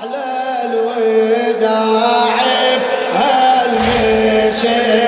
أحلى الوداع بهالمشي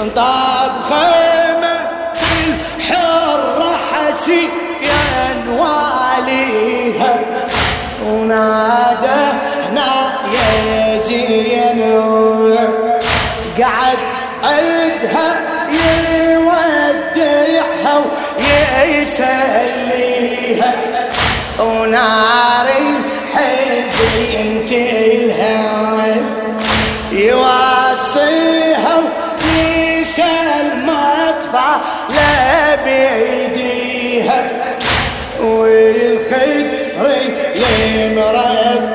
انطاب خيمة الحرة حسي ينواليها نواليها. ونادى الخير يمرض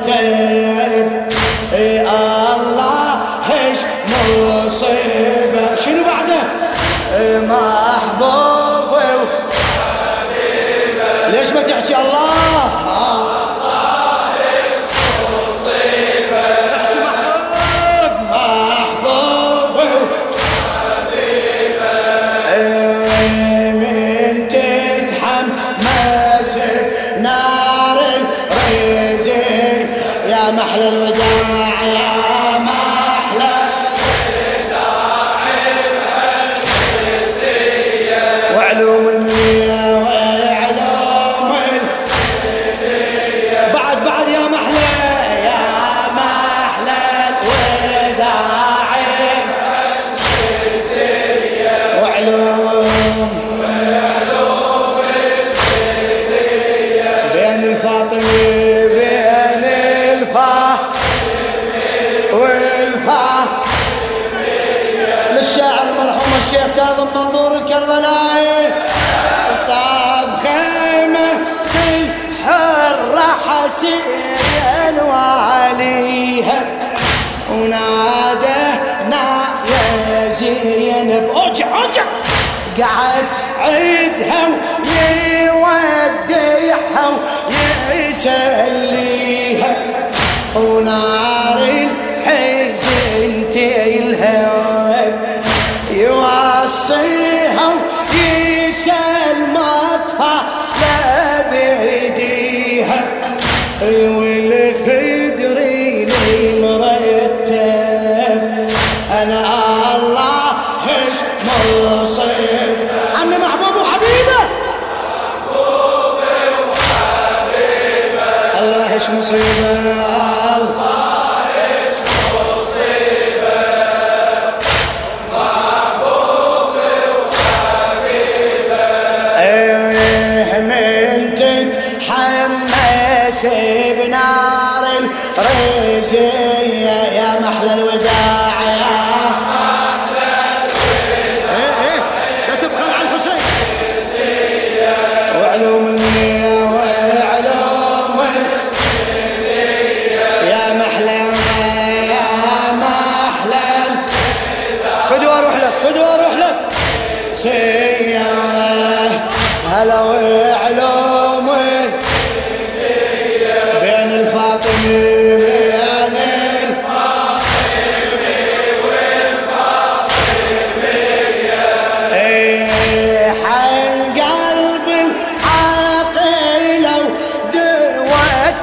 حسين وعليها. ونادى يا زينب. أوجع أوجع. قعد عيدها ويودعها ويسال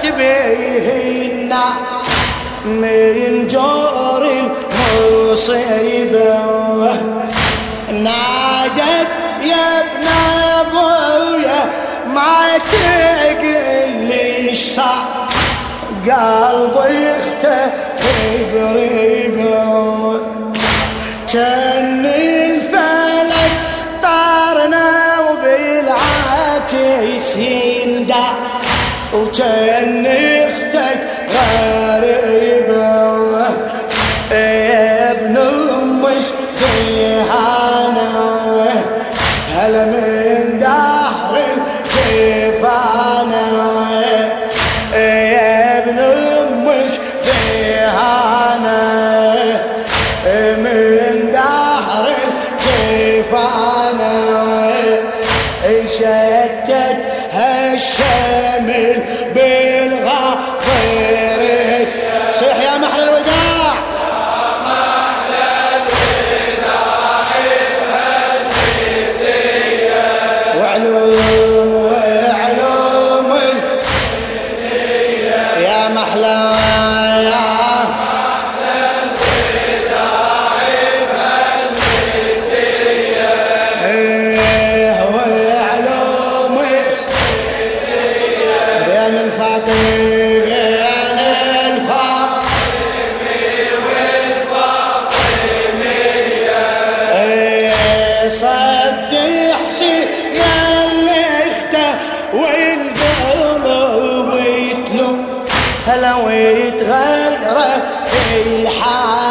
تبينا من جور المصيبة. نادت يا ابن أبويا ما تقل لي صح قلبي اختفي بريبة تنين جن أختك غريبة ابن امش زيهانة هلا من Oh, I.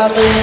아멘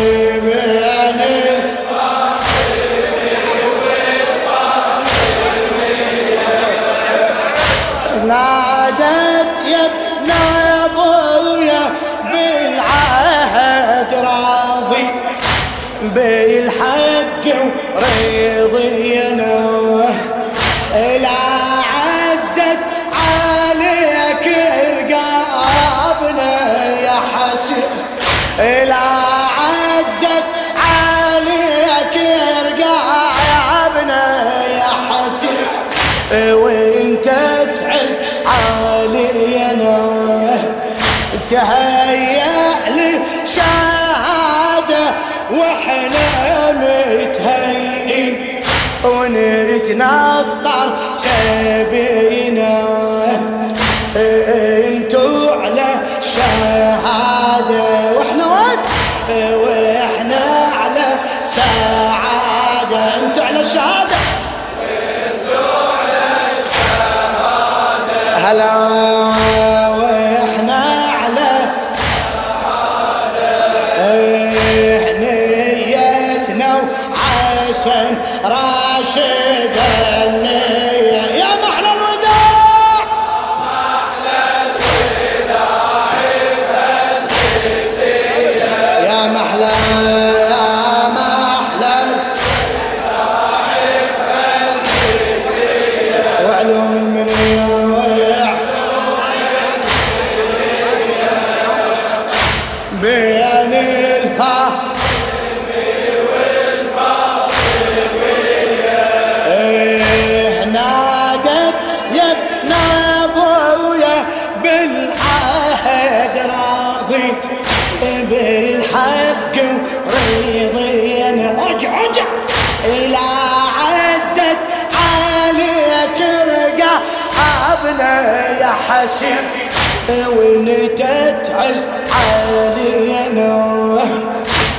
الحسين وانت تعز علينا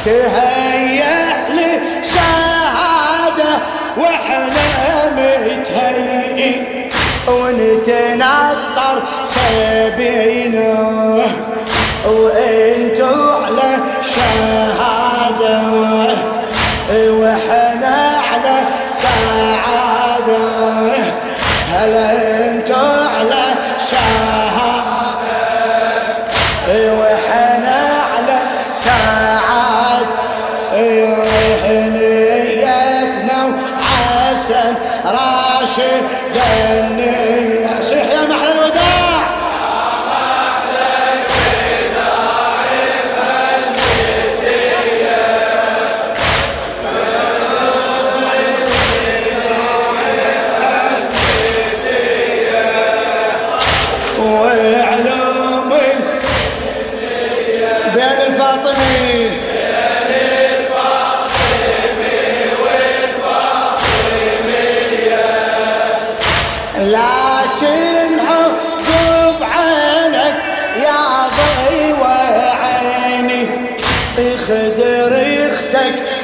تهيأ لي شهادة وإحنا متهيئين. ونتنطر سبينا. Dene أختك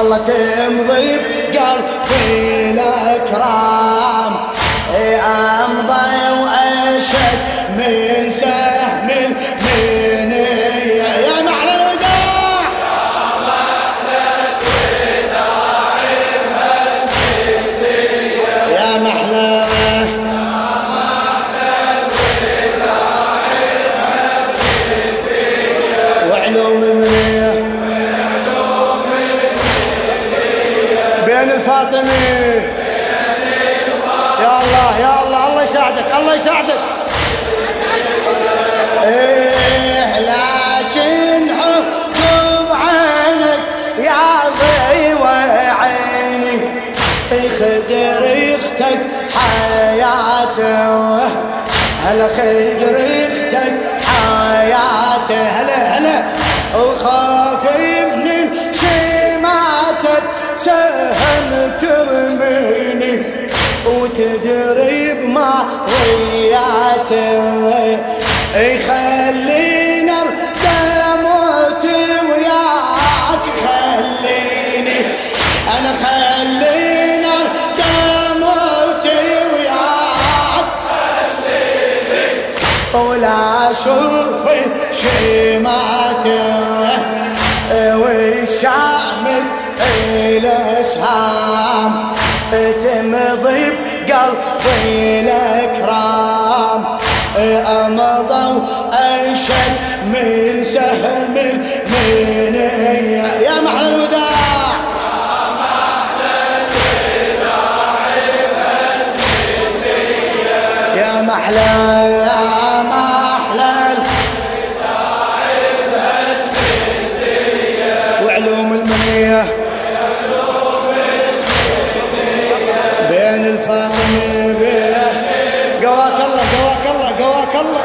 والله تمضي بقلبي الأكرام. امضي يساعدك الله يساعدك. إيه لكن عقب عينك يا ضي وعيني. خدر أختك حياته. هلا خدر أختك حياته. هلا هلا. وخاف من سماتك سهم ترميني. وتدري يا محلى يا محلى وعلوم المنية بين الفاطمي بيه قواك الله قواك الله قواك الله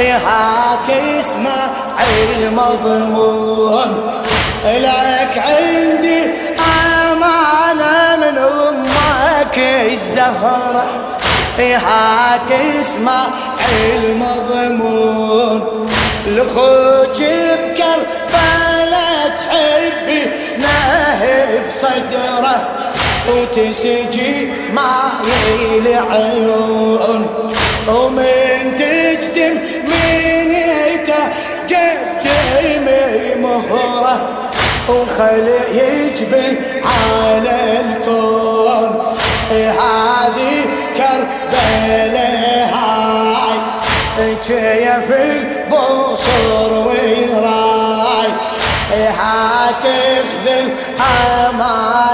إيه هاك اسماعيل مضمون لك عندي أمانة من أمك الزهرة هاك اسماعيل مضمون لخوك بكربلة تحبي نهب صدره وتسجي ما يلي عيون ومن وخلي يجبن على الكون. هذه كربلاء هاي. كيف بصر وراي هاك خذ أمانة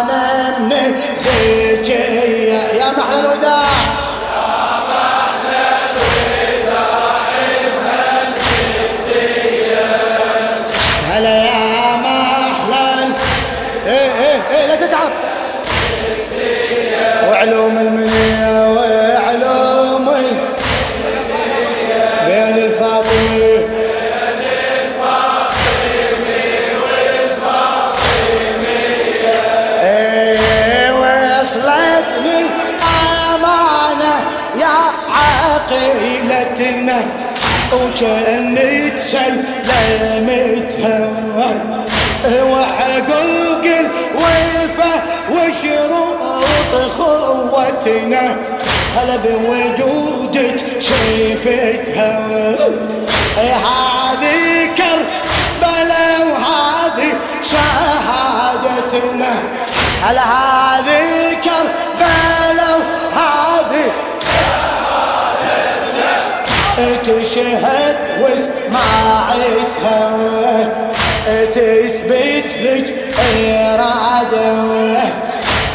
عقيلتنا وكأني تسلمتها وحقوق الوفا وشروط خوتنا هلا بوجودك شفتها هذه كربلاء وهذه شهادتنا. هلا هذه تشهد وسمعتها تثبت لك إرادة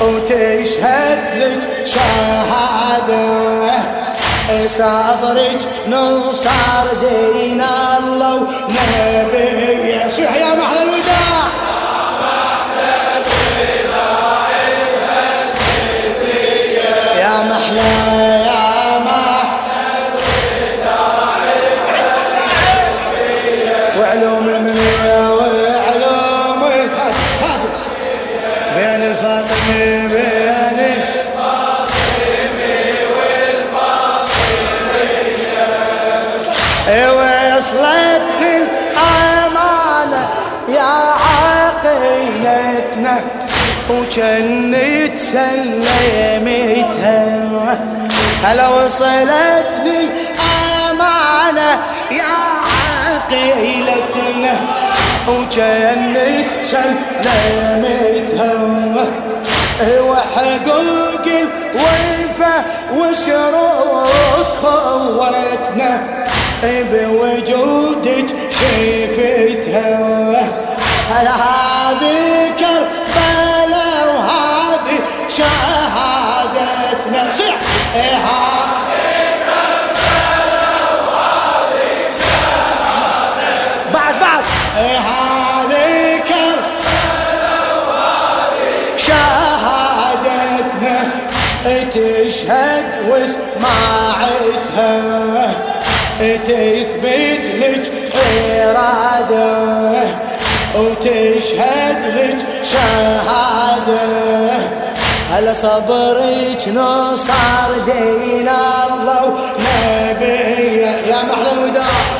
وتشهد لك شهادة. صبرك نصر دين الله وكني تسلمتها هلا وصلتني أمانة يا عقيلتنا. وكني تسلمتها وحقوق الوفا وشروط خوتنا بوجودك شفتها هلا تشهد وسمعتها تثبت لك إرادة وتشهد لك شهادة. هلا صبرك نصر دين الله ونبي يا محلى الوداع.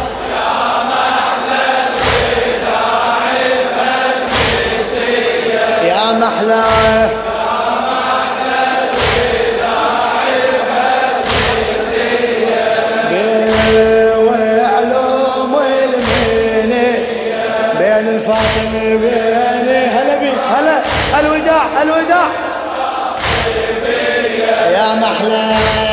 محلى الوداع. يا محلى.